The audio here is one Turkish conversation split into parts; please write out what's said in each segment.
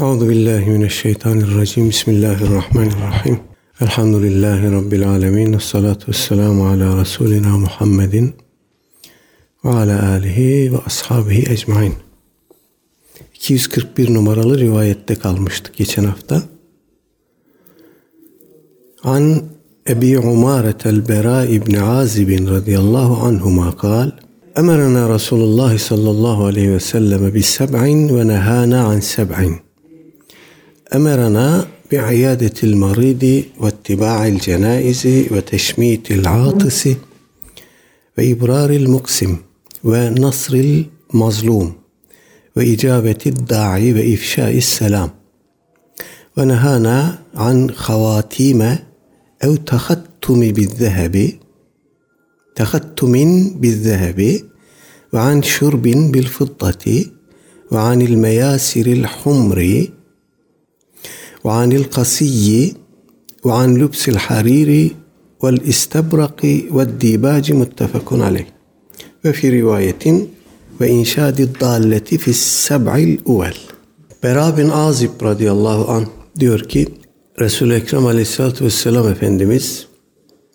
Euzu billahi mineşşeytanirracim. Bismillahirrahmanirrahim. Elhamdülillahi rabbil alamin. Essalatu vesselamu ala resulina Muhammedin ve ala alihi ve ashabihi ecmaîn. 241 numaralı rivayette kalmıştık geçen hafta. An Ebi Umare el-Bera ibn Azib radıyallahu anhuma kal Resulullah sallallahu aleyhi ve sellem bi seb'in ve nehana an seb'in. أمرنا بعيادة المريض واتباع الجنائز وتشميت العاطس وإبرار المقسم ونصر المظلوم وإجابة الداعي وإفشاء السلام. ونهانا عن خواتيم أو تختم بالذهب تختم بالذهب وعن شرب بالفضة وعن المياسر الحمر وعن القسي وعن لبس الحرير والاستبرق والديباج متفق عليه وفي رواية وإنشاد الضالة في السبع الأول Bera bin Azib radıyallahu an diyor ki Resul-i Ekrem aleyhissalatü vesselam Efendimiz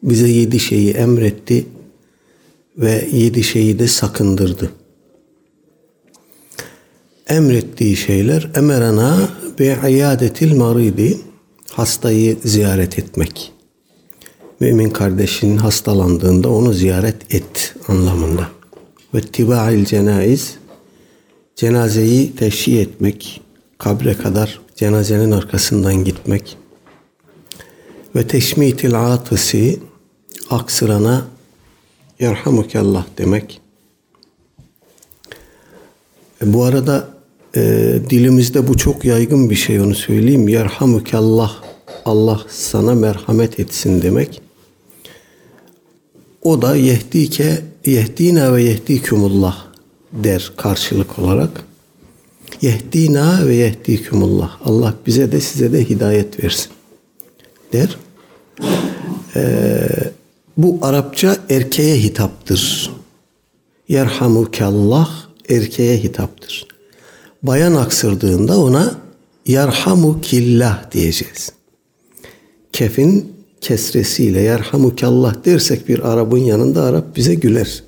bize yedi şeyi emretti ve yedi şeyi de sakındırdı. Emrettiği şeyler emerana ve iyadetil maridi hastayı ziyaret etmek. Mümin kardeşinin hastalandığında onu ziyaret et anlamında. Ve tibail cenaiz cenazeyi teşhi etmek, kabre kadar cenazenin arkasından gitmek. Ve teşmitil atısı aksırana yerhamukallah demek. E, bu arada e, dilimizde bu çok yaygın bir şey onu söyleyeyim. Yerhamukallah Allah sana merhamet etsin demek. O da yehdike yehdina ve yehdikumullah der karşılık olarak. Yehdina ve yehdikumullah. Allah bize de size de hidayet versin der. Ee, bu Arapça erkeğe hitaptır. Yerhamukallah erkeğe hitaptır bayan aksırdığında ona yarhamu killah diyeceğiz. Kefin kesresiyle yarhamukallah dersek bir Arap'ın yanında Arap bize güler.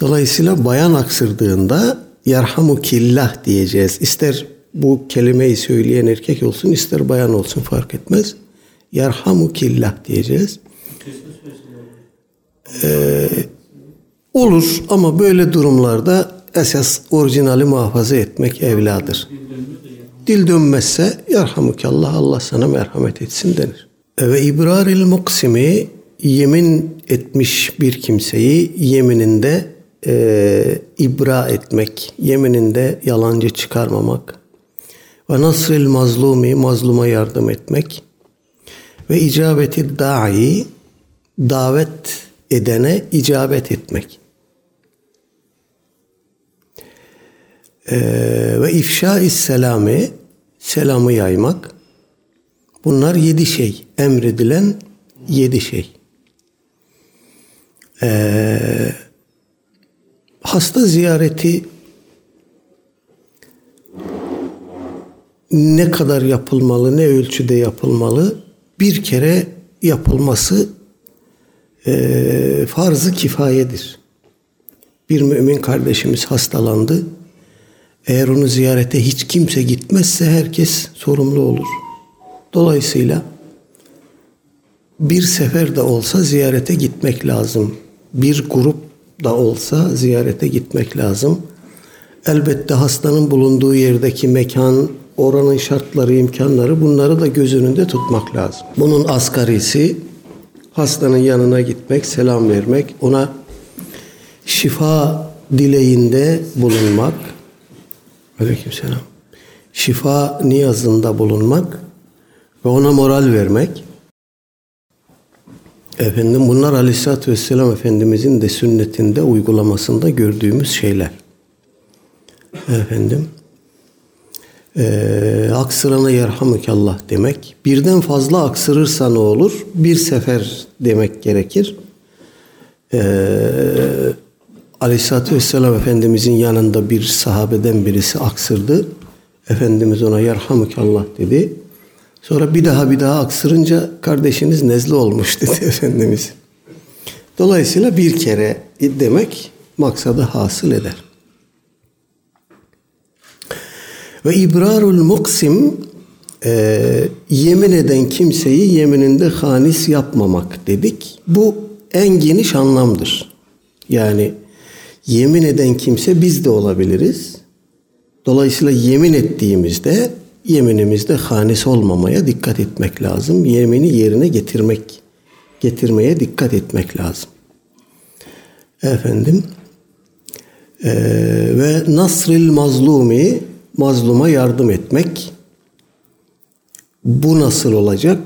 Dolayısıyla bayan aksırdığında yarhamu killah diyeceğiz. İster bu kelimeyi söyleyen erkek olsun ister bayan olsun fark etmez. Yarhamu killah diyeceğiz. Ee, olur ama böyle durumlarda esas orijinali muhafaza etmek evladır. Dil dönmezse yarhamukallah Allah sana merhamet etsin denir. Ve ibraril muksimi yemin etmiş bir kimseyi yemininde e, ibra etmek, yemininde yalancı çıkarmamak ve nasril mazlumi mazluma yardım etmek ve icabeti da'i davet edene icabet etmek. Ee, ve ifşa selami selamı yaymak. Bunlar yedi şey. Emredilen yedi şey. Ee, hasta ziyareti ne kadar yapılmalı, ne ölçüde yapılmalı? Bir kere yapılması e, farz-ı kifayedir. Bir mümin kardeşimiz hastalandı eğer onu ziyarete hiç kimse gitmezse herkes sorumlu olur. Dolayısıyla bir sefer de olsa ziyarete gitmek lazım. Bir grup da olsa ziyarete gitmek lazım. Elbette hastanın bulunduğu yerdeki mekan, oranın şartları, imkanları bunları da göz önünde tutmak lazım. Bunun asgarisi hastanın yanına gitmek, selam vermek, ona şifa dileğinde bulunmak, Aleykümselam. Şifa niyazında bulunmak ve ona moral vermek. Efendim bunlar Aleyhisselatü Vesselam Efendimizin de sünnetinde uygulamasında gördüğümüz şeyler. Efendim e, aksırana yerhamukallah demek. Birden fazla aksırırsa ne olur? Bir sefer demek gerekir. Eee Aleyhisselatü Vesselam Efendimizin yanında bir sahabeden birisi aksırdı. Efendimiz ona yarhamukallah dedi. Sonra bir daha bir daha aksırınca kardeşiniz nezle olmuş dedi Efendimiz. Dolayısıyla bir kere demek maksadı hasıl eder. Ve ibrarul muksim e, yemin eden kimseyi yemininde hanis yapmamak dedik. Bu en geniş anlamdır. Yani yemin eden kimse biz de olabiliriz. Dolayısıyla yemin ettiğimizde yeminimizde hanis olmamaya dikkat etmek lazım. Yemini yerine getirmek, getirmeye dikkat etmek lazım. Efendim ee, ve nasril mazlumi mazluma yardım etmek bu nasıl olacak?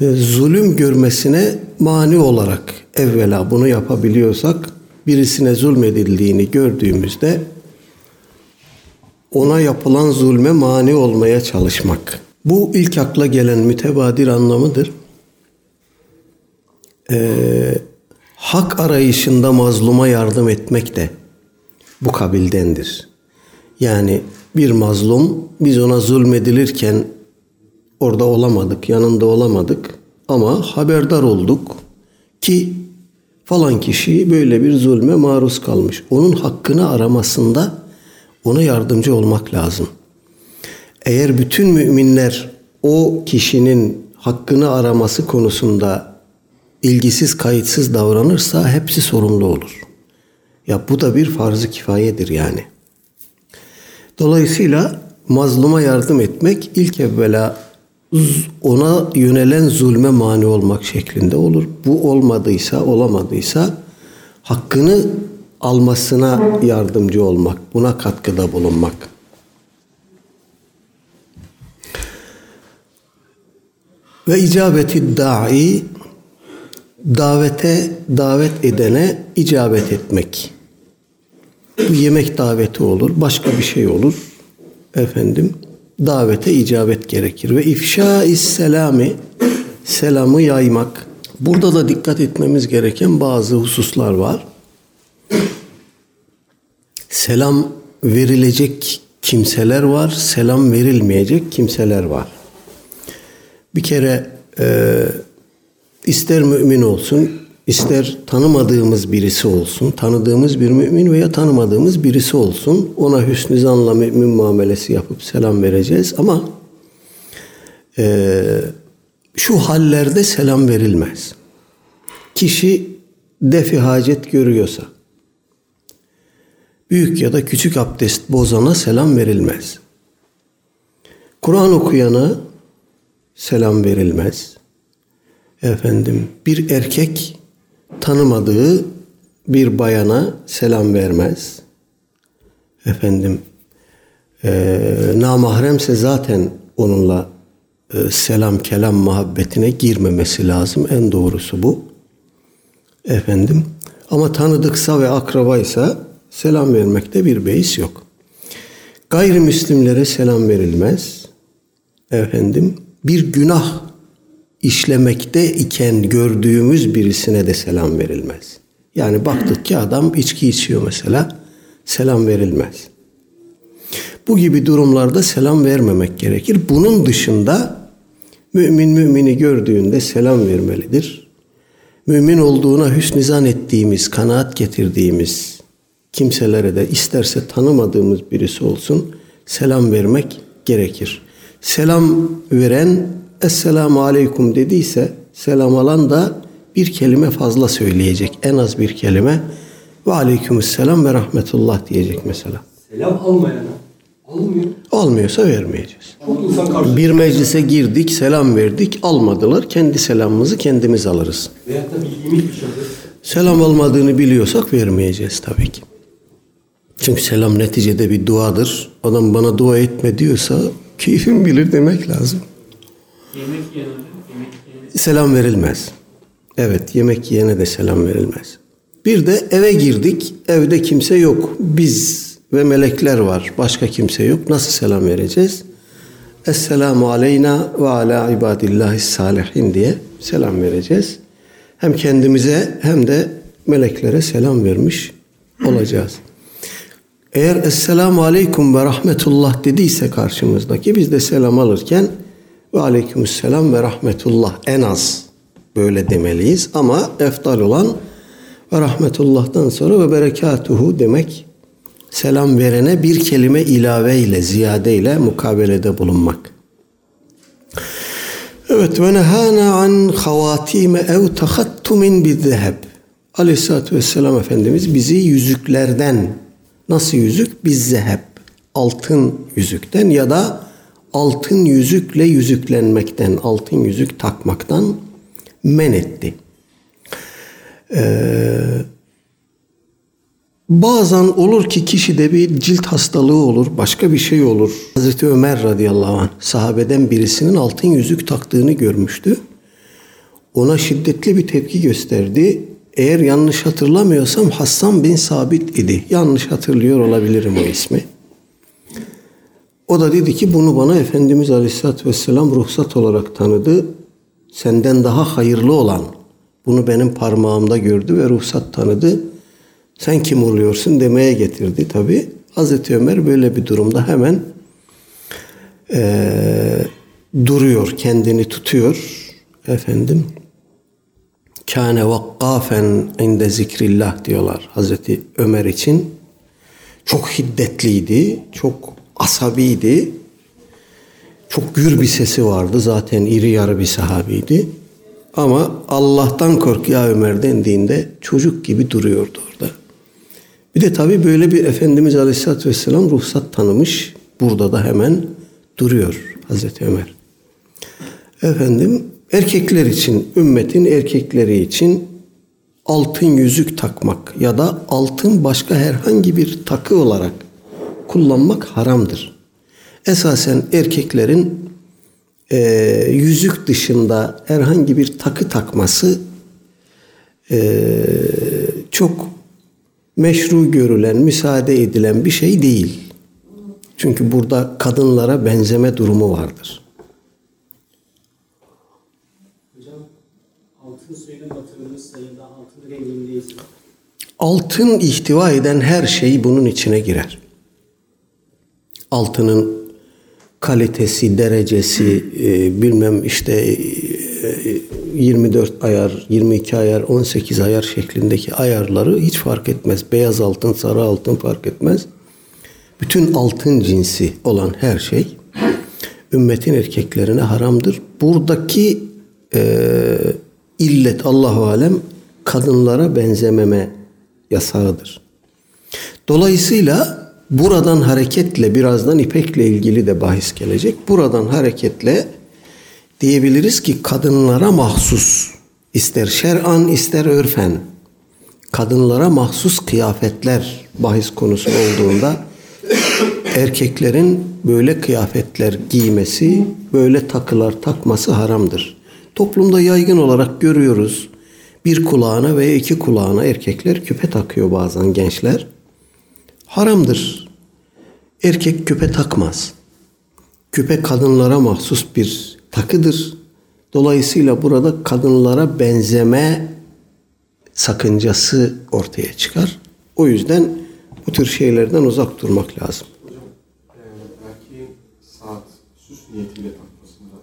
Ee, zulüm görmesine mani olarak evvela bunu yapabiliyorsak birisine zulmedildiğini gördüğümüzde ona yapılan zulme mani olmaya çalışmak. Bu ilk akla gelen mütebadir anlamıdır. Ee, hak arayışında mazluma yardım etmek de bu kabildendir. Yani bir mazlum biz ona zulmedilirken orada olamadık, yanında olamadık ama haberdar olduk ki falan kişi böyle bir zulme maruz kalmış. Onun hakkını aramasında ona yardımcı olmak lazım. Eğer bütün müminler o kişinin hakkını araması konusunda ilgisiz, kayıtsız davranırsa hepsi sorumlu olur. Ya bu da bir farz-ı kifayedir yani. Dolayısıyla mazluma yardım etmek ilk evvela ona yönelen zulme mani olmak şeklinde olur. Bu olmadıysa, olamadıysa hakkını almasına yardımcı olmak, buna katkıda bulunmak. Ve icabeti da'i davete davet edene icabet etmek. Bu yemek daveti olur, başka bir şey olur. Efendim, davete icabet gerekir. Ve ifşa selami, selamı yaymak. Burada da dikkat etmemiz gereken bazı hususlar var. Selam verilecek kimseler var, selam verilmeyecek kimseler var. Bir kere e, ister mümin olsun, ister tanımadığımız birisi olsun, tanıdığımız bir mümin veya tanımadığımız birisi olsun, ona hüsnü zanla mümin muamelesi yapıp selam vereceğiz ama e, şu hallerde selam verilmez. Kişi defi hacet görüyorsa, büyük ya da küçük abdest bozana selam verilmez. Kur'an okuyana selam verilmez. Efendim bir erkek tanımadığı bir bayana selam vermez. Efendim e, namahremse zaten onunla e, selam kelam muhabbetine girmemesi lazım. En doğrusu bu. Efendim ama tanıdıksa ve akrabaysa selam vermekte bir beis yok. Gayrimüslimlere selam verilmez. Efendim bir günah işlemekte iken gördüğümüz birisine de selam verilmez. Yani baktık ki adam içki içiyor mesela selam verilmez. Bu gibi durumlarda selam vermemek gerekir. Bunun dışında mümin mümini gördüğünde selam vermelidir. Mümin olduğuna hüsnü ettiğimiz, kanaat getirdiğimiz kimselere de isterse tanımadığımız birisi olsun selam vermek gerekir. Selam veren Esselamu Aleyküm dediyse selam alan da bir kelime fazla söyleyecek. En az bir kelime. Ve Aleykümselam ve Rahmetullah diyecek mesela. Selam almayana almıyor. Almıyorsa vermeyeceğiz. Çok insan karşı. Bir meclise girdik, selam verdik, almadılar. Kendi selamımızı kendimiz alırız. Veyahut da bildiğimiz bir şahıs. Selam almadığını biliyorsak vermeyeceğiz tabii ki. Çünkü selam neticede bir duadır. Adam bana dua etme diyorsa keyfim bilir demek lazım. Yemek yiyen yemek yiyen Selam verilmez. Evet yemek yiyene de selam verilmez. Bir de eve girdik. Evde kimse yok. Biz ve melekler var. Başka kimse yok. Nasıl selam vereceğiz? Esselamu aleyna ve ala ibadillahi salihin diye selam vereceğiz. Hem kendimize hem de meleklere selam vermiş olacağız. Eğer Esselamu Aleyküm ve Rahmetullah dediyse karşımızdaki biz de selam alırken ve Aleykümselam ve Rahmetullah en az böyle demeliyiz. Ama eftal olan ve Rahmetullah'tan sonra ve Berekatuhu demek selam verene bir kelime ilave ile ziyade ile mukabelede bulunmak. Evet ve nehana an havatime ev tahattumin bizzeheb. Aleyhissalatü vesselam Efendimiz bizi yüzüklerden nasıl yüzük? Bizzeheb. Altın yüzükten ya da altın yüzükle yüzüklenmekten, altın yüzük takmaktan men etti. Ee, bazen olur ki kişide bir cilt hastalığı olur, başka bir şey olur. Hazreti Ömer radıyallahu anh sahabeden birisinin altın yüzük taktığını görmüştü. Ona şiddetli bir tepki gösterdi. Eğer yanlış hatırlamıyorsam Hassan bin Sabit idi. Yanlış hatırlıyor olabilirim o ismi. O da dedi ki bunu bana Efendimiz Aleyhisselatü Vesselam ruhsat olarak tanıdı. Senden daha hayırlı olan bunu benim parmağımda gördü ve ruhsat tanıdı. Sen kim oluyorsun demeye getirdi tabi. Hazreti Ömer böyle bir durumda hemen e, duruyor, kendini tutuyor. Efendim kâne vakkafen inde zikrillah diyorlar Hazreti Ömer için. Çok hiddetliydi, çok asabiydi. Çok gür bir sesi vardı. Zaten iri yarı bir sahabiydi. Ama Allah'tan kork ya Ömer dendiğinde çocuk gibi duruyordu orada. Bir de tabii böyle bir Efendimiz Aleyhisselatü Vesselam ruhsat tanımış. Burada da hemen duruyor Hazreti Ömer. Efendim erkekler için, ümmetin erkekleri için altın yüzük takmak ya da altın başka herhangi bir takı olarak kullanmak haramdır. Esasen erkeklerin e, yüzük dışında herhangi bir takı takması e, çok meşru görülen, müsaade edilen bir şey değil. Çünkü burada kadınlara benzeme durumu vardır. Hocam altın suyla batırılmışsa ya da altın rengindeyse Altın ihtiva eden her şey bunun içine girer. Altının kalitesi, derecesi, e, bilmem işte e, 24 ayar, 22 ayar, 18 ayar şeklindeki ayarları hiç fark etmez. Beyaz altın, sarı altın fark etmez. Bütün altın cinsi olan her şey ümmetin erkeklerine haramdır. Buradaki e, illet Allahu alem kadınlara benzememe yasağıdır. Dolayısıyla buradan hareketle birazdan ipekle ilgili de bahis gelecek. Buradan hareketle diyebiliriz ki kadınlara mahsus ister şer'an ister örfen kadınlara mahsus kıyafetler bahis konusu olduğunda erkeklerin böyle kıyafetler giymesi, böyle takılar takması haramdır. Toplumda yaygın olarak görüyoruz. Bir kulağına veya iki kulağına erkekler küpe takıyor bazen gençler. Haramdır. Erkek küpe takmaz. Küpe kadınlara mahsus bir takıdır. Dolayısıyla burada kadınlara benzeme sakıncası ortaya çıkar. O yüzden bu tür şeylerden uzak durmak lazım. Hocam erkeğin saat süs niyetiyle takmasında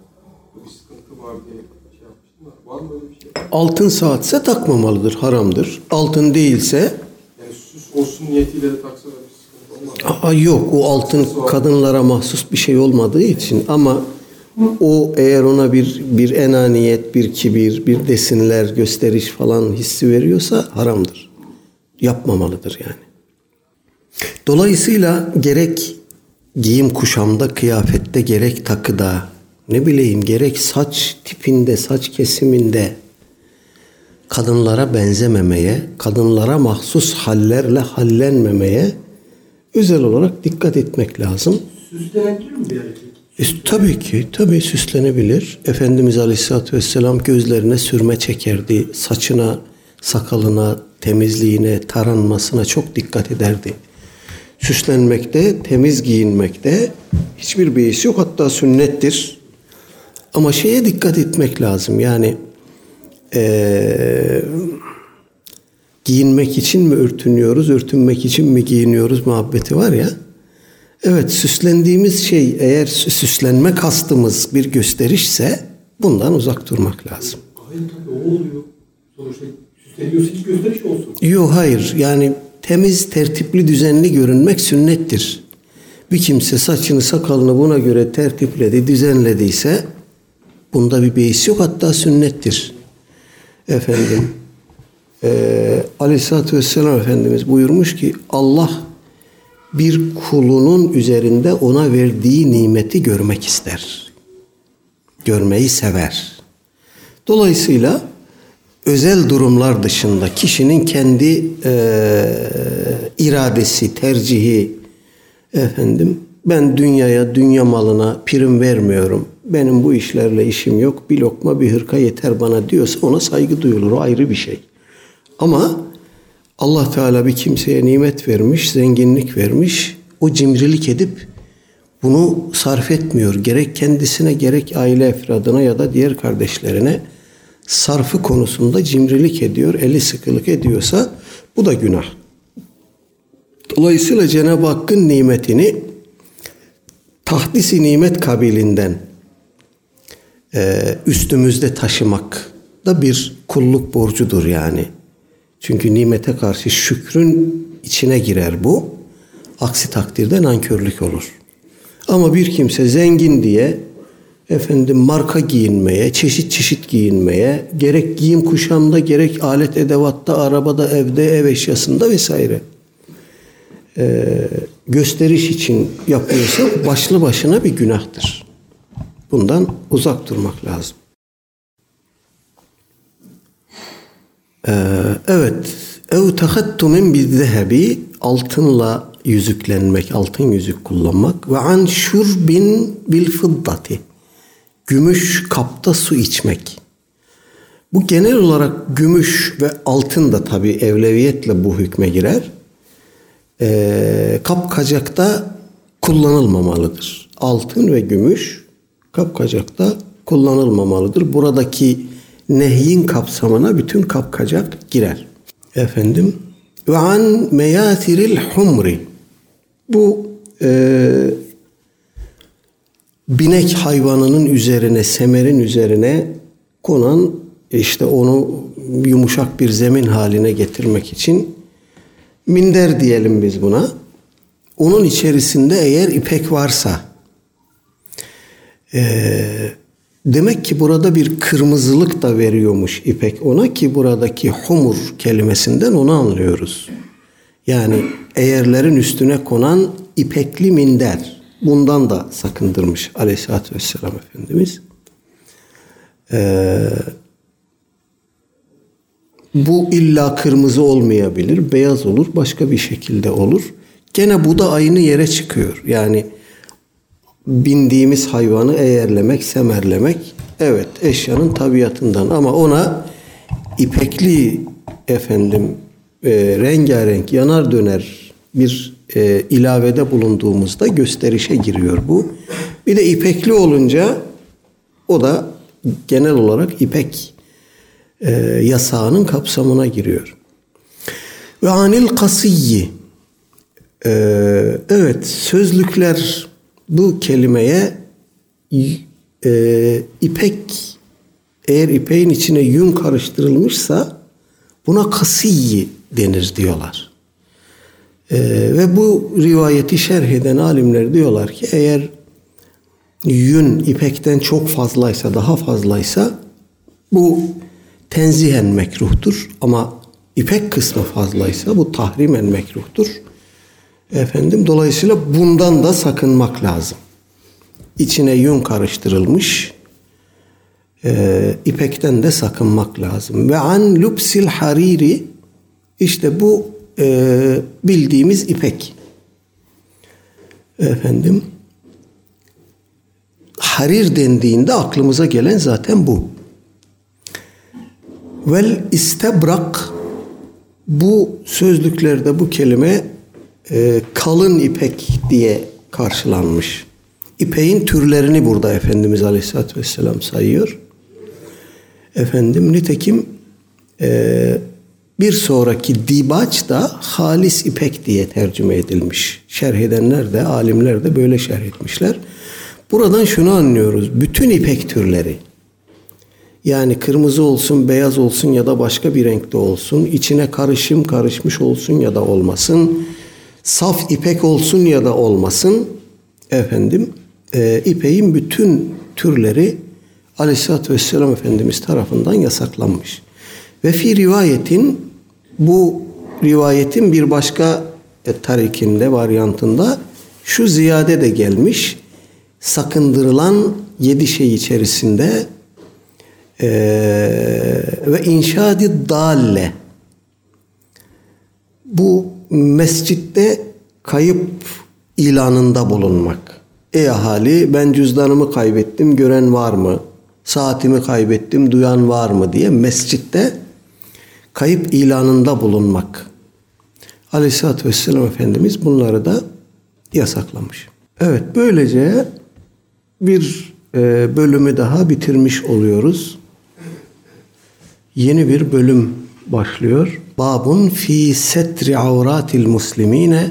bir sıkıntı var diye şey yapmıştım da var mı öyle bir şey? Altın saatse takmamalıdır, haramdır. Altın değilse olsun niyetiyle de taksa da bir sıkıntı olmaz. Aa, yok o altın kadınlara mahsus bir şey olmadığı için ama o eğer ona bir bir enaniyet, bir kibir, bir desinler, gösteriş falan hissi veriyorsa haramdır. Yapmamalıdır yani. Dolayısıyla gerek giyim kuşamda, kıyafette, gerek takıda, ne bileyim gerek saç tipinde, saç kesiminde kadınlara benzememeye, kadınlara mahsus hallerle hallenmemeye özel olarak dikkat etmek lazım. Süslenebilir mi bir erkek? E, tabii ki, tabii süslenebilir. Efendimiz Aleyhisselatü Vesselam gözlerine sürme çekerdi. Saçına, sakalına, temizliğine, taranmasına çok dikkat ederdi. Süslenmekte, temiz giyinmekte hiçbir beis yok. Hatta sünnettir. Ama şeye dikkat etmek lazım. Yani eee giyinmek için mi örtünüyoruz, örtünmek için mi giyiniyoruz muhabbeti var ya. Evet süslendiğimiz şey eğer süslenme kastımız bir gösterişse bundan uzak durmak lazım. Hayır tabii o oluyor. Sonuçta süsleniyorsa gösteriş olsun. Yok hayır yani temiz, tertipli, düzenli görünmek sünnettir. Bir kimse saçını sakalını buna göre tertipledi, düzenlediyse bunda bir beis yok hatta sünnettir. Efendim e, Aleyhisselatü Vesselam Efendimiz buyurmuş ki Allah bir kulunun üzerinde ona verdiği nimeti görmek ister. Görmeyi sever. Dolayısıyla özel durumlar dışında kişinin kendi e, iradesi, tercihi efendim ben dünyaya, dünya malına prim vermiyorum. Benim bu işlerle işim yok. Bir lokma bir hırka yeter bana diyorsa ona saygı duyulur. O ayrı bir şey. Ama Allah Teala bir kimseye nimet vermiş, zenginlik vermiş. O cimrilik edip bunu sarf etmiyor. Gerek kendisine gerek aile efradına ya da diğer kardeşlerine sarfı konusunda cimrilik ediyor, eli sıkılık ediyorsa bu da günah. Dolayısıyla Cenab-ı Hakk'ın nimetini tahdisi nimet kabilinden e, üstümüzde taşımak da bir kulluk borcudur yani. Çünkü nimete karşı şükrün içine girer bu. Aksi takdirde nankörlük olur. Ama bir kimse zengin diye efendim marka giyinmeye, çeşit çeşit giyinmeye, gerek giyim kuşamda, gerek alet edevatta, arabada, evde, ev eşyasında vesaire e, gösteriş için yapıyorsa başlı başına bir günahtır. Bundan uzak durmak lazım. Ee, evet. Ev tahattumin bir zehebi altınla yüzüklenmek, altın yüzük kullanmak ve an şurbin bil fıddati gümüş kapta su içmek. Bu genel olarak gümüş ve altın da tabi evleviyetle bu hükme girer. Ee, kapkacakta kullanılmamalıdır. Altın ve gümüş kapkacakta kullanılmamalıdır. Buradaki nehyin kapsamına bütün kapkacak girer. Efendim ve an meyatiril humri bu e, binek hayvanının üzerine, semerin üzerine konan işte onu yumuşak bir zemin haline getirmek için minder diyelim biz buna. Onun içerisinde eğer ipek varsa e, demek ki burada bir kırmızılık da veriyormuş ipek ona ki buradaki humur kelimesinden onu anlıyoruz. Yani eğerlerin üstüne konan ipekli minder. Bundan da sakındırmış aleyhissalatü vesselam Efendimiz. Ee, bu illa kırmızı olmayabilir, beyaz olur, başka bir şekilde olur. Gene bu da aynı yere çıkıyor. Yani bindiğimiz hayvanı eğerlemek, semerlemek evet eşyanın tabiatından ama ona ipekli efendim e, rengarenk yanar döner bir e, ilavede bulunduğumuzda gösterişe giriyor bu. Bir de ipekli olunca o da genel olarak ipek e, yasağının kapsamına giriyor. Ve anil kasiyyi e, evet sözlükler bu kelimeye e, ipek eğer ipeğin içine yün karıştırılmışsa buna kasiyyi denir diyorlar. Ee, ve bu rivayeti şerh eden alimler diyorlar ki eğer yün ipekten çok fazlaysa, daha fazlaysa bu tenzihen mekruhtur ama ipek kısmı fazlaysa bu tahrimen mekruhtur. Efendim dolayısıyla bundan da sakınmak lazım. İçine yün karıştırılmış e, ipekten de sakınmak lazım. Ve an lupsil hariri işte bu e, bildiğimiz ipek. Efendim harir dendiğinde aklımıza gelen zaten bu. Vel istebrak bu sözlüklerde bu kelime e, kalın ipek diye karşılanmış. İpeğin türlerini burada Efendimiz Aleyhisselatü Vesselam sayıyor. Efendim nitekim e, bir sonraki dibaç da halis ipek diye tercüme edilmiş. Şerh edenler de, alimler de böyle şerh etmişler. Buradan şunu anlıyoruz. Bütün ipek türleri yani kırmızı olsun, beyaz olsun ya da başka bir renkte olsun, içine karışım karışmış olsun ya da olmasın, saf ipek olsun ya da olmasın, efendim, e, ipeğin bütün türleri Aleyhisselatü Vesselam Efendimiz tarafından yasaklanmış. Ve fi rivayetin bu rivayetin bir başka e, tarikinde, varyantında şu ziyade de gelmiş. Sakındırılan yedi şey içerisinde e, ve inşadi dalle bu mescitte kayıp ilanında bulunmak. Ey ahali ben cüzdanımı kaybettim gören var mı? Saatimi kaybettim duyan var mı diye mescitte kayıp ilanında bulunmak. Aleyhisselatü Vesselam Efendimiz bunları da yasaklamış. Evet böylece bir e, bölümü daha bitirmiş oluyoruz. Yeni bir bölüm başlıyor. Babun fi setri avratil muslimine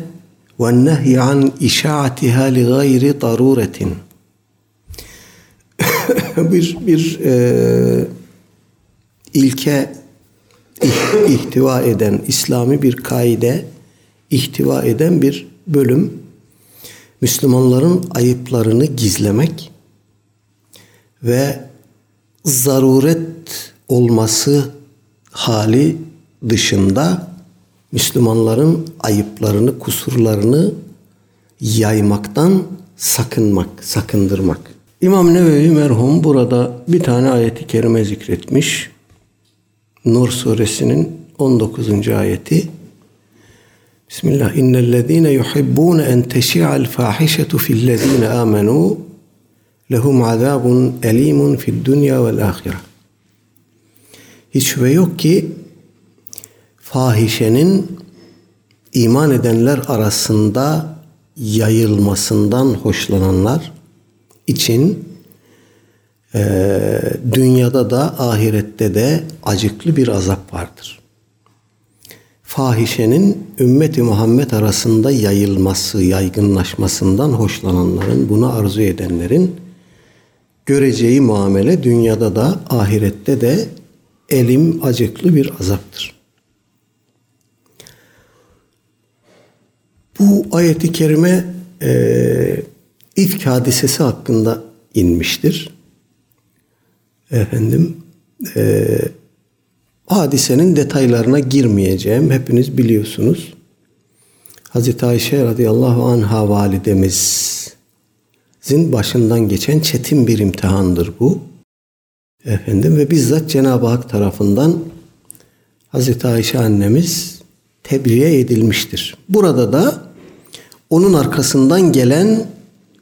ve nehy an işaatiha li gayri daruretin. bir bir e, ilke ihtiva eden İslami bir kaide ihtiva eden bir bölüm. Müslümanların ayıplarını gizlemek ve zaruret olması hali dışında Müslümanların ayıplarını, kusurlarını yaymaktan sakınmak, sakındırmak. İmam Nevevi merhum burada bir tane ayeti kerime zikretmiş. Nur suresinin 19. ayeti. Bismillah. İnnellezîne yuhibbûne en teşi'al fâhişetu fillezîne âmenû lehum azâbun elîmun fid dünya vel âhire. Hiç şüphe yok ki fahişenin iman edenler arasında yayılmasından hoşlananlar için e, dünyada da ahirette de acıklı bir azap vardır. Fahişenin ümmeti Muhammed arasında yayılması, yaygınlaşmasından hoşlananların, bunu arzu edenlerin göreceği muamele dünyada da ahirette de elim acıklı bir azaptır. Bu ayeti kerime e, ifk hadisesi hakkında inmiştir. Efendim e, hadisenin detaylarına girmeyeceğim. Hepiniz biliyorsunuz. Hazreti Ayşe radıyallahu anha validemizin başından geçen çetin bir imtihandır bu. Efendim ve bizzat Cenab-ı Hak tarafından Hazreti Ayşe annemiz tebriğe edilmiştir. Burada da onun arkasından gelen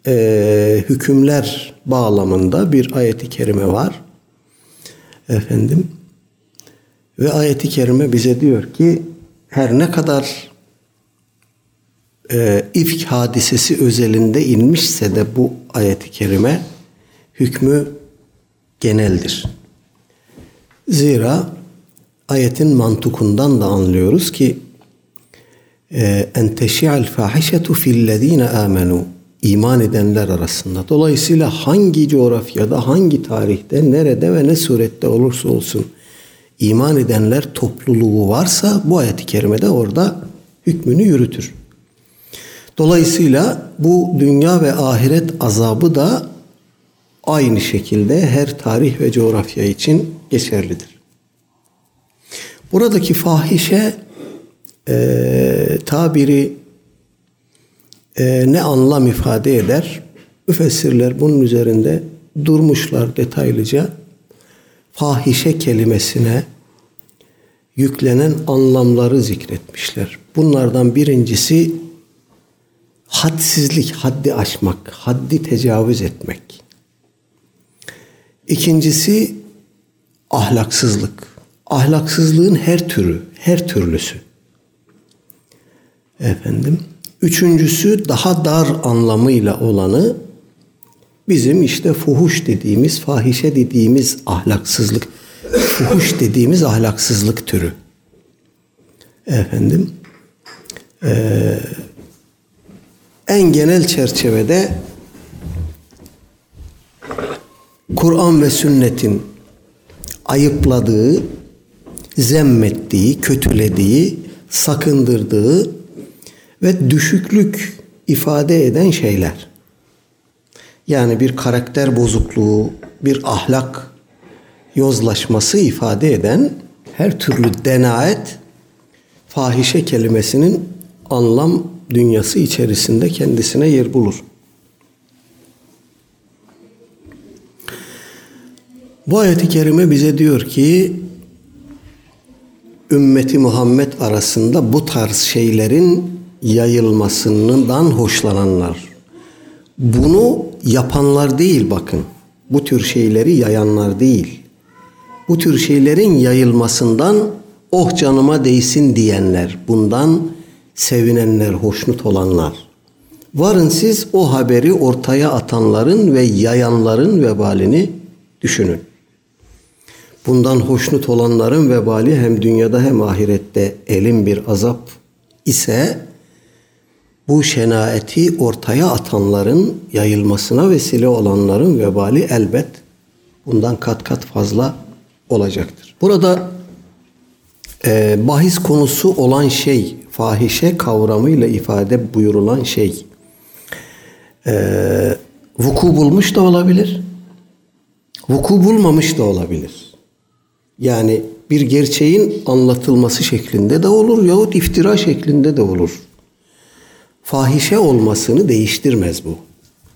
e, hükümler bağlamında bir ayeti kerime var. Efendim ve ayeti kerime bize diyor ki her ne kadar e, ifk hadisesi özelinde inmişse de bu ayeti kerime hükmü geneldir. Zira ayetin mantukundan da anlıyoruz ki en teşi'al fahişetu fillezine amenu iman edenler arasında. Dolayısıyla hangi coğrafyada, hangi tarihte, nerede ve ne surette olursa olsun iman edenler topluluğu varsa bu ayet-i kerimede orada hükmünü yürütür. Dolayısıyla bu dünya ve ahiret azabı da aynı şekilde her tarih ve coğrafya için geçerlidir. Buradaki fahişe e, tabiri e, ne anlam ifade eder? Müfessirler bunun üzerinde durmuşlar detaylıca. Fahişe kelimesine yüklenen anlamları zikretmişler. Bunlardan birincisi hadsizlik, haddi aşmak, haddi tecavüz etmek. İkincisi ahlaksızlık. Ahlaksızlığın her türü, her türlüsü. Efendim. Üçüncüsü daha dar anlamıyla olanı bizim işte fuhuş dediğimiz, fahişe dediğimiz ahlaksızlık, fuhuş dediğimiz ahlaksızlık türü. efendim eee, en genel çerçevede Kur'an ve sünnetin ayıpladığı, zemmettiği, kötülediği, sakındırdığı ve düşüklük ifade eden şeyler. Yani bir karakter bozukluğu, bir ahlak yozlaşması ifade eden her türlü denaet fahişe kelimesinin anlam dünyası içerisinde kendisine yer bulur. Bu ayeti kerime bize diyor ki ümmeti Muhammed arasında bu tarz şeylerin yayılmasından hoşlananlar. Bunu yapanlar değil bakın. Bu tür şeyleri yayanlar değil. Bu tür şeylerin yayılmasından oh canıma değsin diyenler, bundan sevinenler, hoşnut olanlar. Varın siz o haberi ortaya atanların ve yayanların vebalini düşünün. Bundan hoşnut olanların vebali hem dünyada hem ahirette elin bir azap ise bu şenaeti ortaya atanların yayılmasına vesile olanların vebali elbet bundan kat kat fazla olacaktır. Burada e, bahis konusu olan şey, fahişe kavramıyla ifade buyurulan şey e, vuku bulmuş da olabilir, vuku bulmamış da olabilir. Yani bir gerçeğin anlatılması şeklinde de olur yahut iftira şeklinde de olur. Fahişe olmasını değiştirmez bu.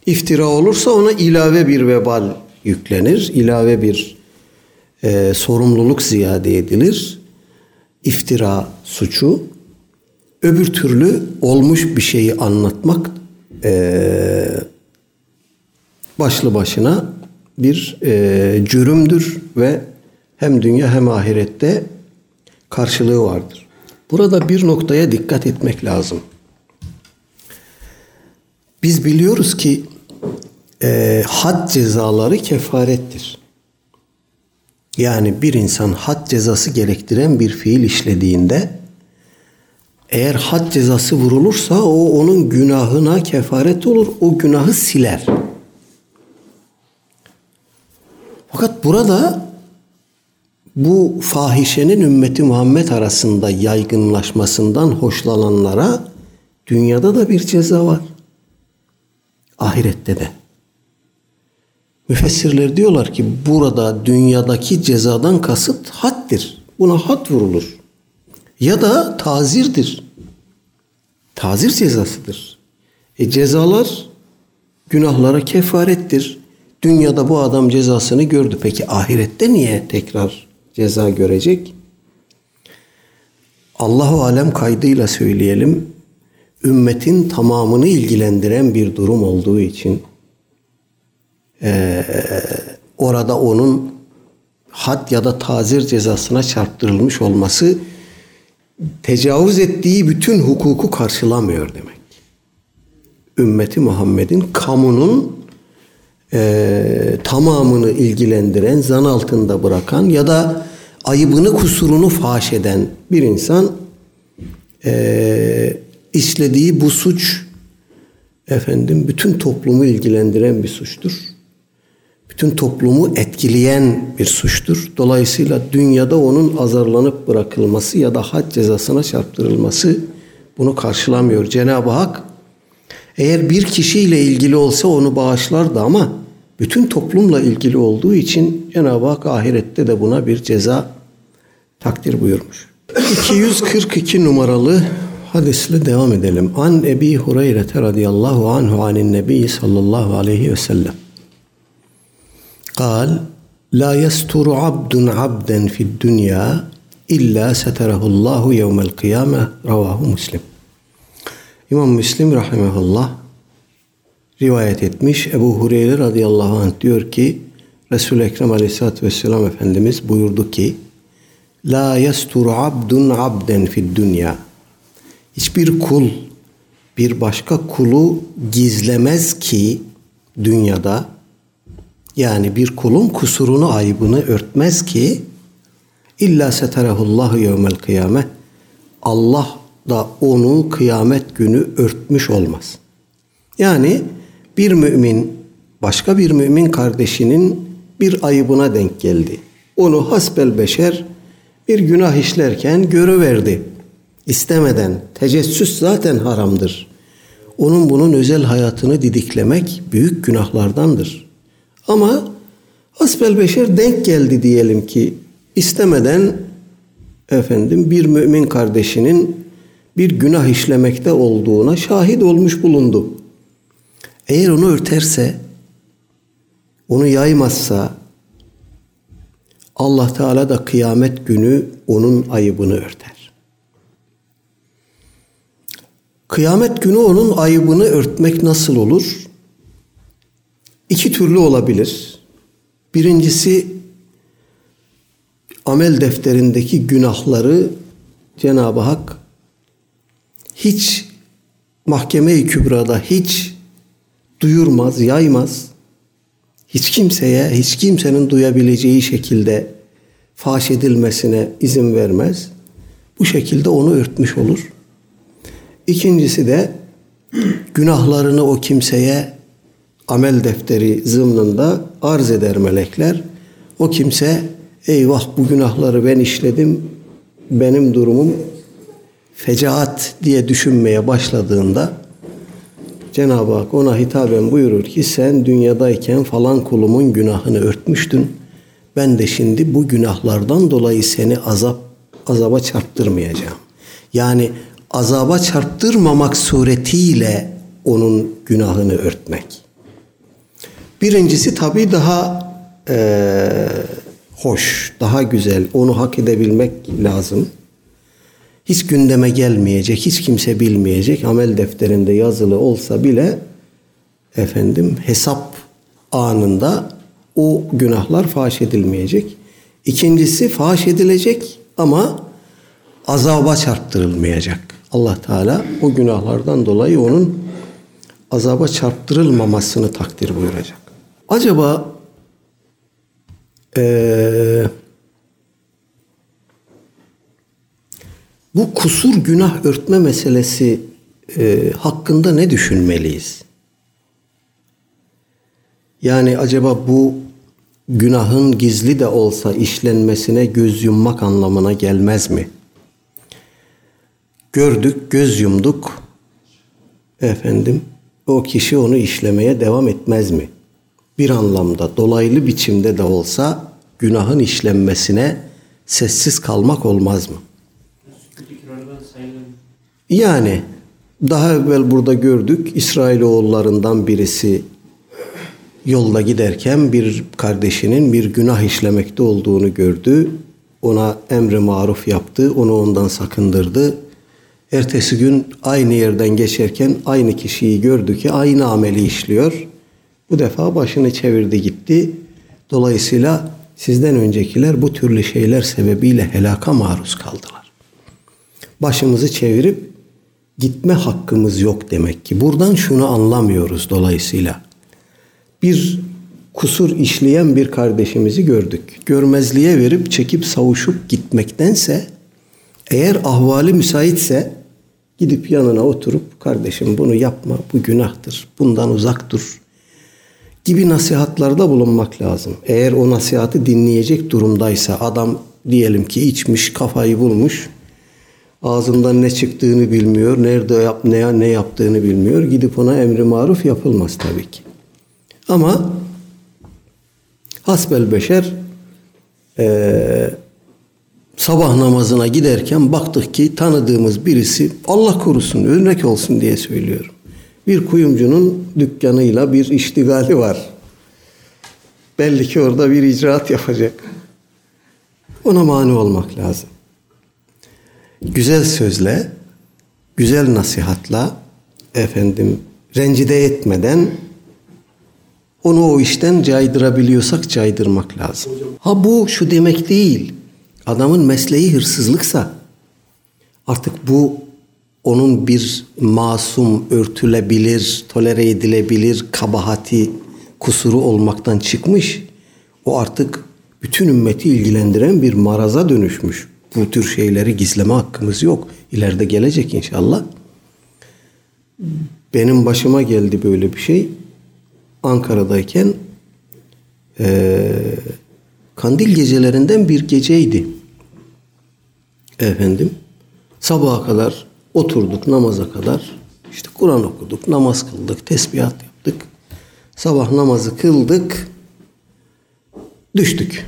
İftira olursa ona ilave bir vebal yüklenir, ilave bir e, sorumluluk ziyade edilir. İftira suçu. Öbür türlü olmuş bir şeyi anlatmak e, başlı başına bir e, cürümdür ve hem dünya hem ahirette karşılığı vardır. Burada bir noktaya dikkat etmek lazım. Biz biliyoruz ki e, had cezaları kefarettir. Yani bir insan had cezası gerektiren bir fiil işlediğinde eğer had cezası vurulursa o onun günahına kefaret olur. O günahı siler. Fakat burada bu fahişenin ümmeti Muhammed arasında yaygınlaşmasından hoşlananlara dünyada da bir ceza var. Ahirette de. Müfessirler diyorlar ki burada dünyadaki cezadan kasıt haddir. Buna had vurulur. Ya da tazirdir. Tazir cezasıdır. E cezalar günahlara kefarettir. Dünyada bu adam cezasını gördü. Peki ahirette niye tekrar ceza görecek? Allahu alem kaydıyla söyleyelim. Ümmetin tamamını ilgilendiren bir durum olduğu için ee, orada onun had ya da tazir cezasına çarptırılmış olması tecavüz ettiği bütün hukuku karşılamıyor demek. Ümmeti Muhammed'in kamunun e, tamamını ilgilendiren, zan altında bırakan ya da ayıbını kusurunu faş eden bir insan e, işlediği bu suç efendim bütün toplumu ilgilendiren bir suçtur. Bütün toplumu etkileyen bir suçtur. Dolayısıyla dünyada onun azarlanıp bırakılması ya da had cezasına çarptırılması bunu karşılamıyor. Cenab-ı Hak eğer bir kişiyle ilgili olsa onu bağışlardı ama bütün toplumla ilgili olduğu için Cenab-ı Hak ahirette de buna bir ceza takdir buyurmuş. 242 numaralı hadisle devam edelim. An Ebi Hureyre radıyallahu anhu anin nebi sallallahu aleyhi ve sellem. Kal, La yesturu abdun abden fid dünya illa seterehullahu yevmel kıyame ravahu muslim. İmam Müslim rahimahullah rivayet etmiş. Ebu Hureyre radıyallahu anh diyor ki resul Ekrem aleyhissalatü vesselam Efendimiz buyurdu ki La yestur abdun abden fid dünya.'' Hiçbir kul bir başka kulu gizlemez ki dünyada yani bir kulun kusurunu ayıbını örtmez ki illa seterehullahu yevmel kıyame Allah da onu kıyamet günü örtmüş olmaz. Yani bir mümin başka bir mümin kardeşinin bir ayıbına denk geldi. Onu hasbel beşer bir günah işlerken görüverdi. İstemeden. Tecessüs zaten haramdır. Onun bunun özel hayatını didiklemek büyük günahlardandır. Ama hasbel beşer denk geldi diyelim ki istemeden efendim bir mümin kardeşinin bir günah işlemekte olduğuna şahit olmuş bulundu. Eğer onu örterse, onu yaymazsa Allah Teala da kıyamet günü onun ayıbını örter. Kıyamet günü onun ayıbını örtmek nasıl olur? İki türlü olabilir. Birincisi amel defterindeki günahları Cenab-ı Hak hiç mahkeme-i kübrada hiç duyurmaz, yaymaz. Hiç kimseye, hiç kimsenin duyabileceği şekilde faş edilmesine izin vermez. Bu şekilde onu örtmüş olur. İkincisi de günahlarını o kimseye amel defteri zımnında arz eder melekler. O kimse eyvah bu günahları ben işledim, benim durumum fecaat diye düşünmeye başladığında Cenab-ı Hak ona hitaben buyurur ki sen dünyadayken falan kulumun günahını örtmüştün. Ben de şimdi bu günahlardan dolayı seni azap azaba çarptırmayacağım. Yani azaba çarptırmamak suretiyle onun günahını örtmek. Birincisi tabii daha e, hoş, daha güzel. Onu hak edebilmek lazım. Hiç gündeme gelmeyecek, hiç kimse bilmeyecek. Amel defterinde yazılı olsa bile efendim hesap anında o günahlar faş edilmeyecek. İkincisi faş edilecek ama azaba çarptırılmayacak. Allah Teala o günahlardan dolayı onun azaba çarptırılmamasını takdir buyuracak. Acaba ee, bu kusur günah örtme meselesi e, hakkında ne düşünmeliyiz? Yani acaba bu günahın gizli de olsa işlenmesine göz yummak anlamına gelmez mi? Gördük, göz yumduk. Efendim, o kişi onu işlemeye devam etmez mi? Bir anlamda dolaylı biçimde de olsa günahın işlenmesine sessiz kalmak olmaz mı? Yani daha evvel burada gördük İsrailoğullarından birisi yolda giderken bir kardeşinin bir günah işlemekte olduğunu gördü. Ona emri maruf yaptı, onu ondan sakındırdı. Ertesi gün aynı yerden geçerken aynı kişiyi gördü ki aynı ameli işliyor. Bu defa başını çevirdi gitti. Dolayısıyla sizden öncekiler bu türlü şeyler sebebiyle helaka maruz kaldılar. Başımızı çevirip gitme hakkımız yok demek ki. Buradan şunu anlamıyoruz dolayısıyla. Bir kusur işleyen bir kardeşimizi gördük. Görmezliğe verip çekip savuşup gitmektense eğer ahvali müsaitse gidip yanına oturup kardeşim bunu yapma bu günahtır bundan uzak dur gibi nasihatlarda bulunmak lazım. Eğer o nasihatı dinleyecek durumdaysa adam diyelim ki içmiş kafayı bulmuş ağzından ne çıktığını bilmiyor nerede yap ne ne yaptığını bilmiyor gidip ona emri maruf yapılmaz tabii ki. Ama hasbel beşer e, sabah namazına giderken baktık ki tanıdığımız birisi Allah korusun örnek olsun diye söylüyorum. Bir kuyumcunun dükkanıyla bir iştigali var. Belli ki orada bir icraat yapacak. Ona mani olmak lazım. Güzel sözle, güzel nasihatla, efendim rencide etmeden onu o işten caydırabiliyorsak caydırmak lazım. Ha bu şu demek değil. Adamın mesleği hırsızlıksa artık bu onun bir masum, örtülebilir, tolere edilebilir kabahati, kusuru olmaktan çıkmış. O artık bütün ümmeti ilgilendiren bir maraza dönüşmüş. Bu tür şeyleri gizleme hakkımız yok. İleride gelecek inşallah. Benim başıma geldi böyle bir şey. Ankara'dayken eee, kandil gecelerinden bir geceydi. Efendim sabaha kadar oturduk namaza kadar işte Kur'an okuduk, namaz kıldık, tesbihat yaptık. Sabah namazı kıldık. Düştük.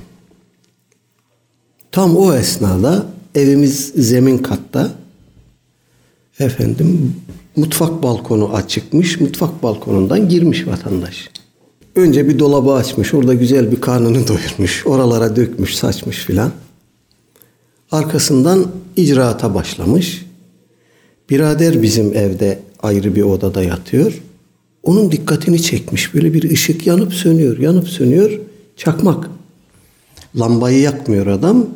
Tam o esnada evimiz zemin katta. Efendim mutfak balkonu açıkmış. Mutfak balkonundan girmiş vatandaş. Önce bir dolabı açmış. Orada güzel bir karnını doyurmuş. Oralara dökmüş, saçmış filan. Arkasından icraata başlamış. Birader bizim evde ayrı bir odada yatıyor. Onun dikkatini çekmiş. Böyle bir ışık yanıp sönüyor, yanıp sönüyor. Çakmak. Lambayı yakmıyor adam.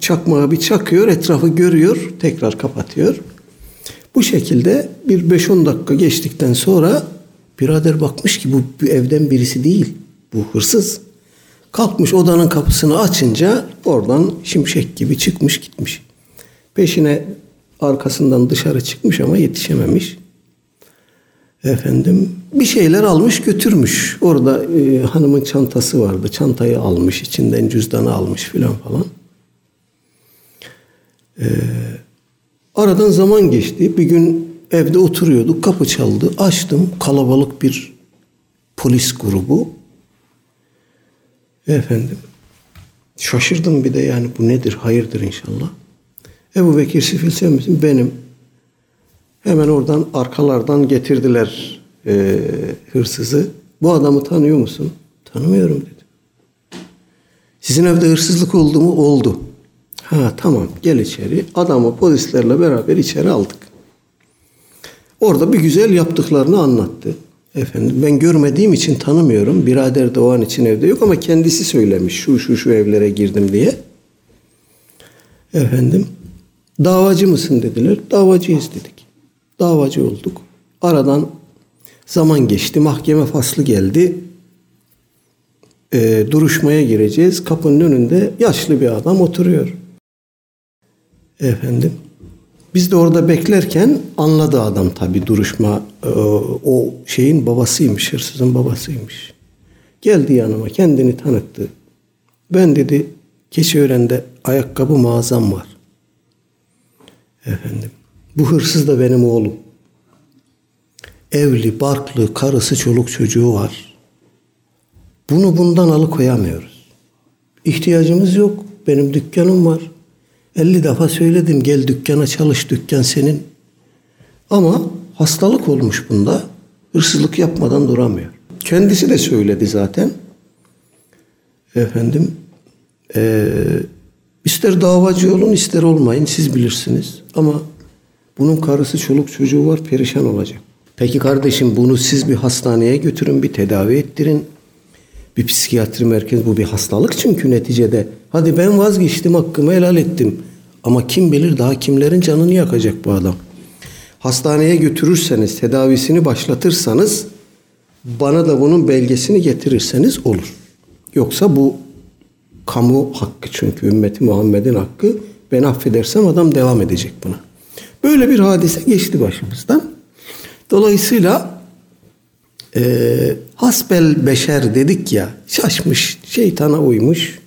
Çakmağı bir çakıyor, etrafı görüyor, tekrar kapatıyor. Bu şekilde bir 5-10 dakika geçtikten sonra birader bakmış ki bu, bu evden birisi değil. Bu hırsız. Kalkmış odanın kapısını açınca oradan şimşek gibi çıkmış gitmiş. Peşine arkasından dışarı çıkmış ama yetişememiş. Efendim bir şeyler almış götürmüş. Orada e, hanımın çantası vardı. Çantayı almış, içinden cüzdanı almış filan falan. Ee, aradan zaman geçti. Bir gün evde oturuyorduk. Kapı çaldı. Açtım. Kalabalık bir polis grubu. Efendim. Şaşırdım bir de yani bu nedir? Hayırdır inşallah. Ebu Bekir Sifil sen misin? Benim. Hemen oradan arkalardan getirdiler e, hırsızı. Bu adamı tanıyor musun? Tanımıyorum dedi. Sizin evde hırsızlık oldu mu? Oldu. Ha tamam gel içeri. Adamı polislerle beraber içeri aldık. Orada bir güzel yaptıklarını anlattı. Efendim ben görmediğim için tanımıyorum. Birader de o an için evde yok ama kendisi söylemiş. Şu şu şu evlere girdim diye. Efendim davacı mısın dediler. Davacıyız dedik. Davacı olduk. Aradan zaman geçti. Mahkeme faslı geldi. Ee, duruşmaya gireceğiz. Kapının önünde yaşlı bir adam oturuyor. Efendim. Biz de orada beklerken anladı adam tabi duruşma e, o şeyin babasıymış, hırsızın babasıymış. Geldi yanıma kendini tanıttı. Ben dedi Keçiören'de ayakkabı mağazam var. Efendim. Bu hırsız da benim oğlum. Evli, barklı, karısı, çoluk çocuğu var. Bunu bundan alıkoyamıyoruz. İhtiyacımız yok. Benim dükkanım var. 50 defa söyledim gel dükkana çalış dükkan senin. Ama hastalık olmuş bunda. Hırsızlık yapmadan duramıyor. Kendisi de söyledi zaten. Efendim ee, ister davacı olun ister olmayın siz bilirsiniz. Ama bunun karısı çoluk çocuğu var perişan olacak. Peki kardeşim bunu siz bir hastaneye götürün bir tedavi ettirin. Bir psikiyatri merkezi bu bir hastalık çünkü neticede. Hadi ben vazgeçtim hakkımı helal ettim. Ama kim bilir daha kimlerin canını yakacak bu adam. Hastaneye götürürseniz, tedavisini başlatırsanız bana da bunun belgesini getirirseniz olur. Yoksa bu kamu hakkı çünkü ümmeti Muhammed'in hakkı. Ben affedersem adam devam edecek buna. Böyle bir hadise geçti başımızdan. Dolayısıyla e, hasbel beşer dedik ya şaşmış, şeytana uymuş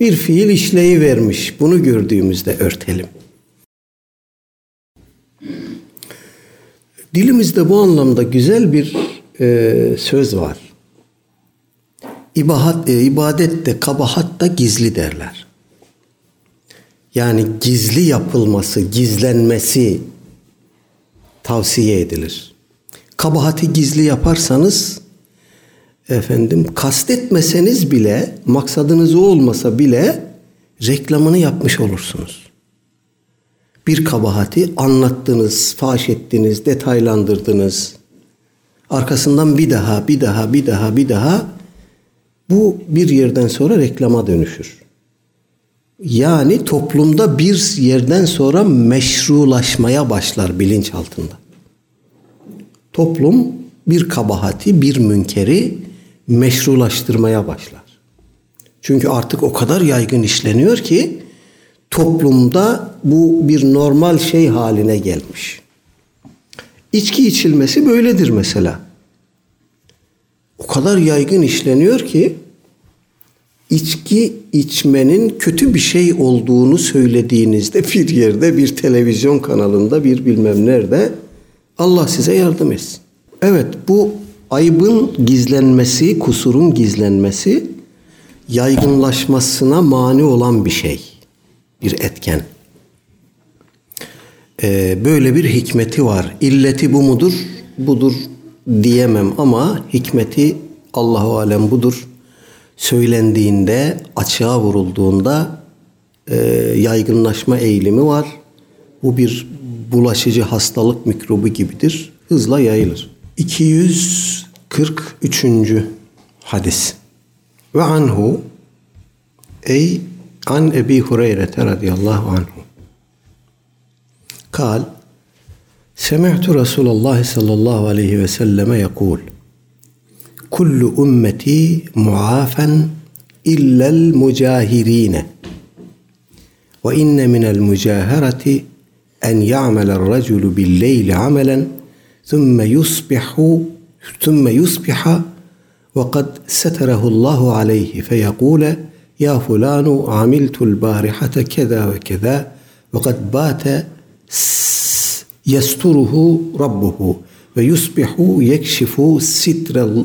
bir fiil işleyi vermiş. Bunu gördüğümüzde örtelim. Dilimizde bu anlamda güzel bir e, söz var. İbahat, e, ibadet de kabahat da gizli derler. Yani gizli yapılması, gizlenmesi tavsiye edilir. Kabahati gizli yaparsanız efendim kastetmeseniz bile maksadınız o olmasa bile reklamını yapmış olursunuz. Bir kabahati anlattınız, faş ettiniz, detaylandırdınız. Arkasından bir daha, bir daha, bir daha, bir daha bu bir yerden sonra reklama dönüşür. Yani toplumda bir yerden sonra meşrulaşmaya başlar bilinç altında. Toplum bir kabahati, bir münkeri meşrulaştırmaya başlar. Çünkü artık o kadar yaygın işleniyor ki toplumda bu bir normal şey haline gelmiş. İçki içilmesi böyledir mesela. O kadar yaygın işleniyor ki içki içmenin kötü bir şey olduğunu söylediğinizde bir yerde bir televizyon kanalında bir bilmem nerede Allah size yardım etsin. Evet bu ayıbın gizlenmesi, kusurun gizlenmesi yaygınlaşmasına mani olan bir şey. Bir etken. Ee, böyle bir hikmeti var. İlleti bu mudur? Budur diyemem ama hikmeti Allahu alem budur. Söylendiğinde, açığa vurulduğunda e, yaygınlaşma eğilimi var. Bu bir bulaşıcı hastalık mikrobu gibidir. Hızla yayılır. 243. hadis. Ve anhu ey an Ebi Hureyre radıyallahu anhu. Kal Semi'tu Resulullah sallallahu aleyhi ve selleme yakul Kullu ümmeti muafen illel mücahirine ve inne minel mücaherati أن يعمل الرجل بالليل عملا ثم يصبح ثم يصبح وقد ستره الله عليه فيقول يا فلان عملت البارحة كذا وكذا وقد بات يستره ربه ve yusbihu yekşifu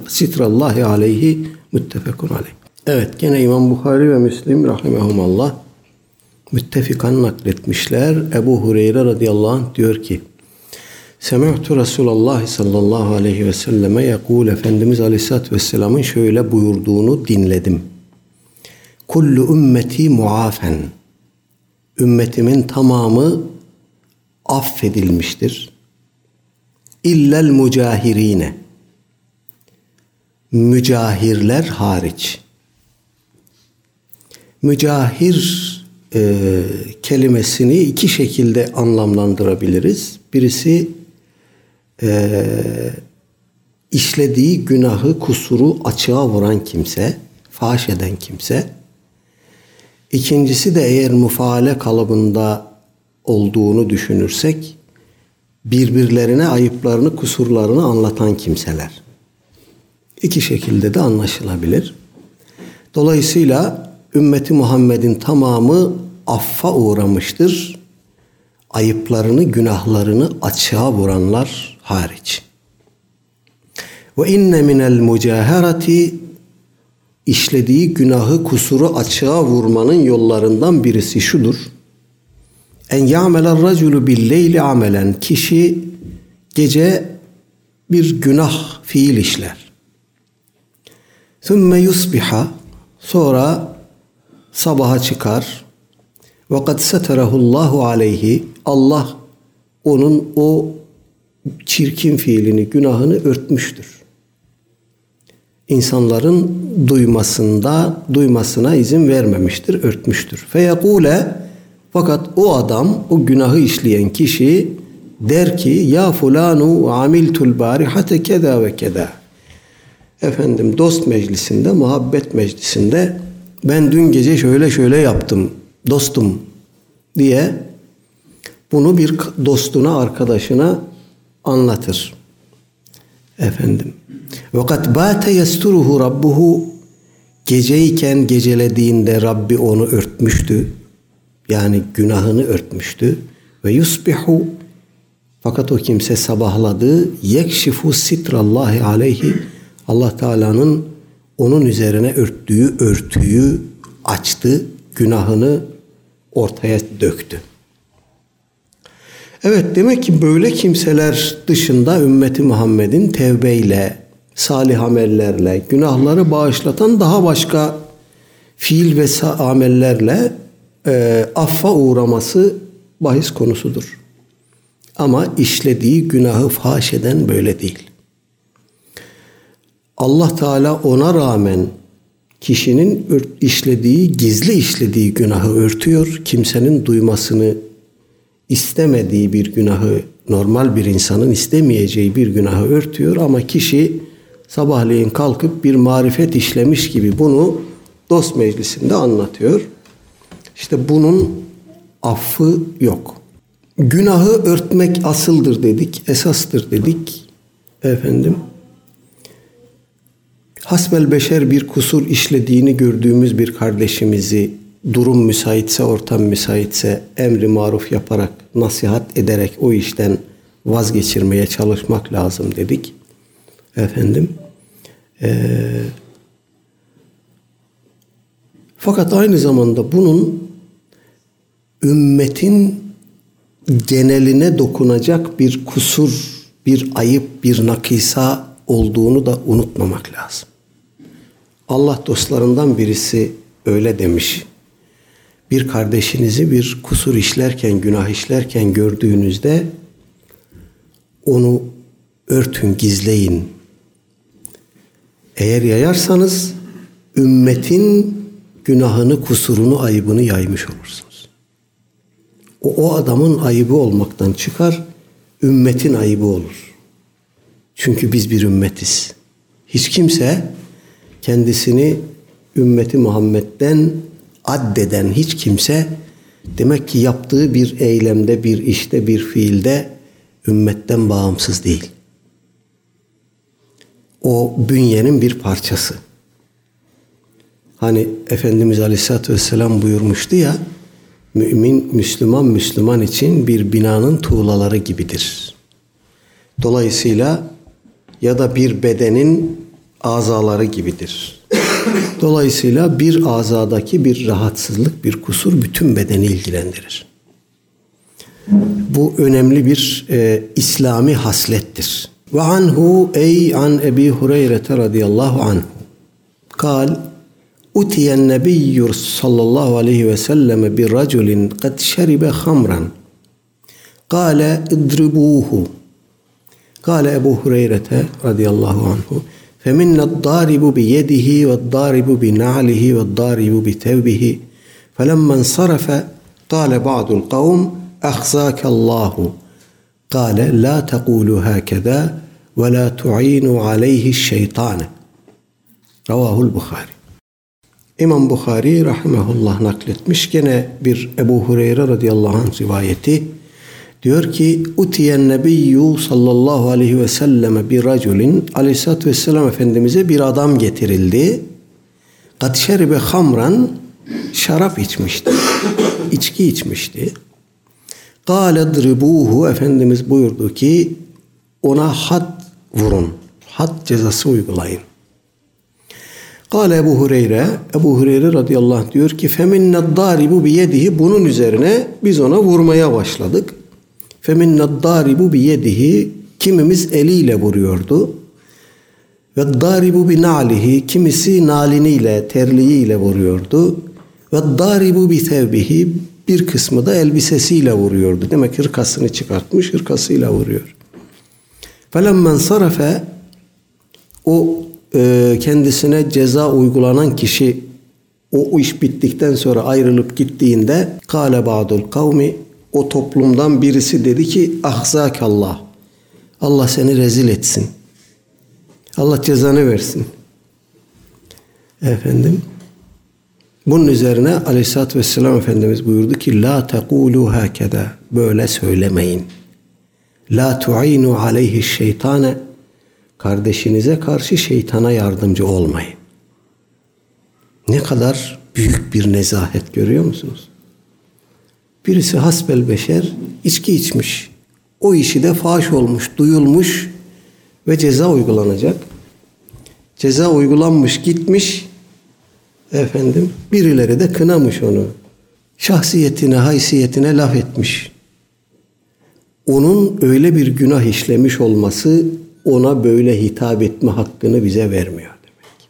sitrallahi aleyhi müttefekun aleyh. Evet gene İmam Bukhari ve Müslim rahimehumallah müttefikan nakletmişler. Ebu Hureyre radıyallahu anh diyor ki Semihtu Resulullah sallallahu aleyhi ve selleme yakul Efendimiz aleyhissalatü vesselamın şöyle buyurduğunu dinledim. Kullu ümmeti muafen. Ümmetimin tamamı affedilmiştir. İllel mücahirine. Mücahirler hariç. Mücahir e, kelimesini iki şekilde anlamlandırabiliriz. Birisi e, işlediği günahı, kusuru açığa vuran kimse, faş eden kimse. İkincisi de eğer mufaale kalıbında olduğunu düşünürsek birbirlerine ayıplarını, kusurlarını anlatan kimseler. İki şekilde de anlaşılabilir. Dolayısıyla ümmeti Muhammed'in tamamı affa uğramıştır. Ayıplarını, günahlarını açığa vuranlar hariç. Ve inne minel mucaherati işlediği günahı, kusuru açığa vurmanın yollarından birisi şudur. En ya'melen raculu billeyli amelen. Kişi gece bir günah fiil işler. Thumma yusbiha sonra sabaha çıkar. Ve kad seterahullahu aleyhi Allah onun o çirkin fiilini, günahını örtmüştür. İnsanların duymasında, duymasına izin vermemiştir, örtmüştür. Feyekule fakat o adam, o günahı işleyen kişi der ki ya fulanu amiltul barihate keda ve keda. Efendim dost meclisinde, muhabbet meclisinde ben dün gece şöyle şöyle yaptım dostum diye bunu bir dostuna, arkadaşına anlatır. Efendim. Vakat bate yesturuhu rabbuhu geceyken gecelediğinde Rabbi onu örtmüştü. Yani günahını örtmüştü. Ve yusbihu fakat o kimse sabahladı. Yekşifu sitrallahi aleyhi Allah Teala'nın onun üzerine örttüğü örtüyü açtı. Günahını ortaya döktü. Evet demek ki böyle kimseler dışında ümmeti Muhammed'in tevbeyle, salih amellerle, günahları bağışlatan daha başka fiil ve amellerle e, affa uğraması bahis konusudur. Ama işlediği günahı faş eden böyle değil. Allah Teala ona rağmen kişinin işlediği, gizli işlediği günahı örtüyor. Kimsenin duymasını istemediği bir günahı, normal bir insanın istemeyeceği bir günahı örtüyor ama kişi sabahleyin kalkıp bir marifet işlemiş gibi bunu dost meclisinde anlatıyor. İşte bunun affı yok. Günahı örtmek asıldır dedik, esastır dedik. Efendim, hasbel beşer bir kusur işlediğini gördüğümüz bir kardeşimizi durum müsaitse, ortam müsaitse emri maruf yaparak, nasihat ederek o işten vazgeçirmeye çalışmak lazım dedik. Efendim, ee, fakat aynı zamanda bunun ümmetin geneline dokunacak bir kusur, bir ayıp, bir nakisa olduğunu da unutmamak lazım. Allah dostlarından birisi öyle demiş. Bir kardeşinizi bir kusur işlerken, günah işlerken gördüğünüzde onu örtün, gizleyin. Eğer yayarsanız ümmetin günahını, kusurunu, ayıbını yaymış olursunuz. O, o adamın ayıbı olmaktan çıkar, ümmetin ayıbı olur. Çünkü biz bir ümmetiz. Hiç kimse kendisini ümmeti Muhammed'den addeden hiç kimse demek ki yaptığı bir eylemde, bir işte, bir fiilde ümmetten bağımsız değil. O bünyenin bir parçası. Hani Efendimiz Aleyhisselatü Vesselam buyurmuştu ya, mümin, Müslüman, Müslüman için bir binanın tuğlaları gibidir. Dolayısıyla ya da bir bedenin azaları gibidir. Dolayısıyla bir azadaki bir rahatsızlık, bir kusur bütün bedeni ilgilendirir. Bu önemli bir e, İslami haslettir. Ve anhu ey an Ebi Hureyre radıyallahu anhu. Kal Utiyen nebiyyur sallallahu aleyhi ve selleme bir raculin kad şeribe hamran. Kale idribuhu. Kale Ebu Hureyre radıyallahu anhu. فمنا الضارب بيده والضارب بنعله والضارب بثوبه فلما انصرف قال بعض القوم أخزاك الله قال لا تقولوا هكذا ولا تعينوا عليه الشيطان رواه البخاري İmam Bukhari rahimahullah nakletmiş gene bir Ebu Hureyre radıyallahu anh rivayeti diyor ki utiyen nebiyyü sallallahu aleyhi ve selleme bir raculin aleyhissalatü vesselam efendimize bir adam getirildi kad şeribe hamran şarap içmişti içki içmişti Kâle dribuhu Efendimiz buyurdu ki ona had vurun. Had cezası uygulayın. Kale Ebu Hureyre, Ebu Hureyre radıyallahu anh diyor ki feminne daribu biyedihi bunun üzerine biz ona vurmaya başladık. Feminne daribu biyedihi kimimiz eliyle vuruyordu. Ve daribu bi nalihi kimisi naliniyle, terliğiyle vuruyordu. Ve daribu bi tevbihi bir kısmı da elbisesiyle vuruyordu. Demek hırkasını çıkartmış, hırkasıyla vuruyor. Felemmen sarafe o e, kendisine ceza uygulanan kişi o iş bittikten sonra ayrılıp gittiğinde kâle ba'dul kavmi o toplumdan birisi dedi ki ahzakallah Allah seni rezil etsin. Allah cezanı versin. Efendim bunun üzerine Aleyhisselatü Vesselam Efendimiz buyurdu ki La tekulu hakeda böyle söylemeyin. La tu'inu aleyhi şeytane kardeşinize karşı şeytana yardımcı olmayın. Ne kadar büyük bir nezahet görüyor musunuz? Birisi hasbel beşer içki içmiş. O işi de faş olmuş, duyulmuş ve ceza uygulanacak. Ceza uygulanmış, gitmiş. Efendim, birileri de kınamış onu. Şahsiyetine, haysiyetine laf etmiş. Onun öyle bir günah işlemiş olması ona böyle hitap etme hakkını bize vermiyor demek.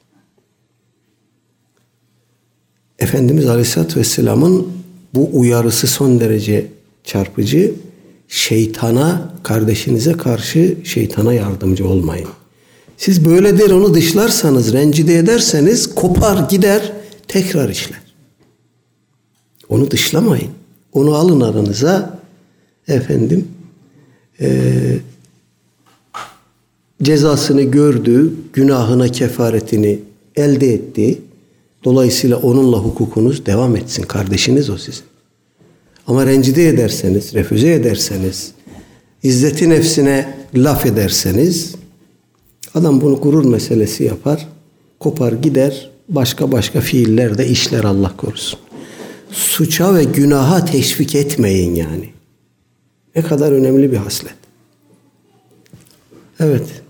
Efendimiz Aleyhisselatü Vesselam'ın bu uyarısı son derece çarpıcı. Şeytana, kardeşinize karşı şeytana yardımcı olmayın. Siz böyle der onu dışlarsanız, rencide ederseniz kopar gider, tekrar işler. Onu dışlamayın. Onu alın aranıza efendim eee cezasını gördü, günahına kefaretini elde etti. Dolayısıyla onunla hukukunuz devam etsin. Kardeşiniz o sizin. Ama rencide ederseniz, refüze ederseniz, izzeti nefsine laf ederseniz adam bunu gurur meselesi yapar, kopar gider, başka başka fiiller de işler Allah korusun. Suça ve günaha teşvik etmeyin yani. Ne kadar önemli bir haslet. Evet.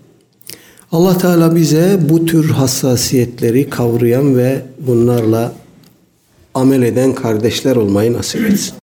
Allah Teala bize bu tür hassasiyetleri kavrayan ve bunlarla amel eden kardeşler olmayı nasip etsin.